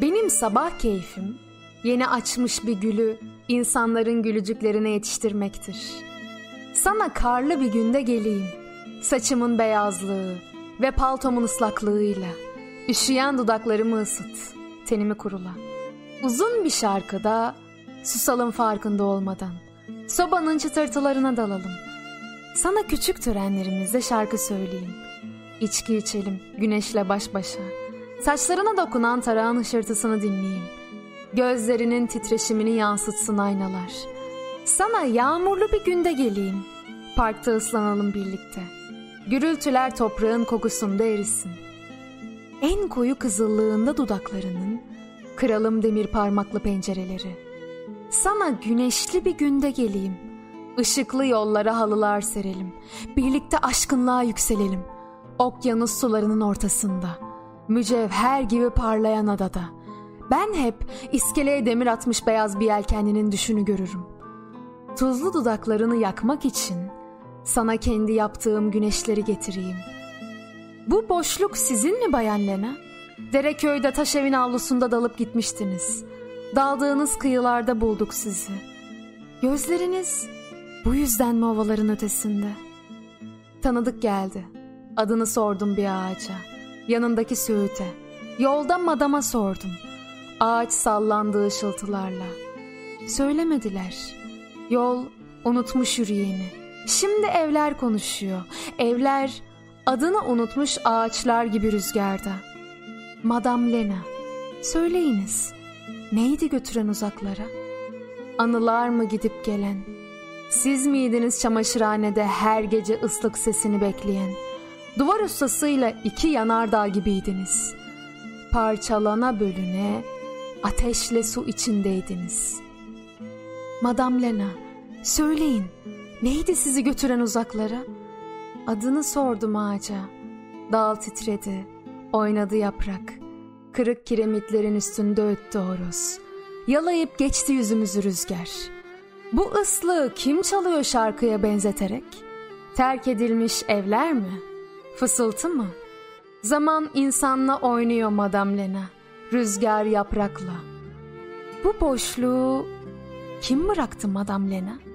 Benim sabah keyfim yeni açmış bir gülü insanların gülücüklerine yetiştirmektir. Sana karlı bir günde geleyim. Saçımın beyazlığı ve paltomun ıslaklığıyla üşüyen dudaklarımı ısıt, tenimi kurula. Uzun bir şarkıda susalım farkında olmadan. Sobanın çıtırtılarına dalalım. Sana küçük törenlerimizde şarkı söyleyeyim. İçki içelim güneşle baş başa. Saçlarına dokunan tarağın hışırtısını dinleyeyim. Gözlerinin titreşimini yansıtsın aynalar. Sana yağmurlu bir günde geleyim. Parkta ıslanalım birlikte. Gürültüler toprağın kokusunda erisin. En koyu kızıllığında dudaklarının, kıralım demir parmaklı pencereleri. Sana güneşli bir günde geleyim. Işıklı yollara halılar serelim. Birlikte aşkınlığa yükselelim. Okyanus sularının ortasında. Mücevher gibi parlayan adada. Ben hep iskeleye demir atmış beyaz bir yelkenlinin düşünü görürüm. Tuzlu dudaklarını yakmak için sana kendi yaptığım güneşleri getireyim. Bu boşluk sizin mi Bayan Lena? Dereköy'de taş evin avlusunda dalıp gitmiştiniz. Daldığınız kıyılarda bulduk sizi. Gözleriniz bu yüzden mi ovaların ötesinde? Tanıdık geldi. Adını sordum bir ağaca. Yanındaki söğüte. Yolda madama sordum. Ağaç sallandı ışıltılarla. Söylemediler. Yol unutmuş yürüyeni. Şimdi evler konuşuyor. Evler adını unutmuş ağaçlar gibi rüzgarda. Madam Lena, söyleyiniz. Neydi götüren uzaklara? Anılar mı gidip gelen? Siz miydiniz çamaşırhanede her gece ıslık sesini bekleyen? Duvar ustasıyla iki yanardağ gibiydiniz. Parçalana bölüne, ateşle su içindeydiniz. Madam Lena, söyleyin, neydi sizi götüren uzaklara? Adını sordum ağaca. Dal titredi, oynadı yaprak. Kırık kiremitlerin üstünde öttü horoz. Yalayıp geçti yüzümüzü rüzgar. Bu ıslığı kim çalıyor şarkıya benzeterek? Terk edilmiş evler mi? Fısıltı mı? Zaman insanla oynuyor Madam Lena. Rüzgar yaprakla. Bu boşluğu kim bıraktı Madam Lena?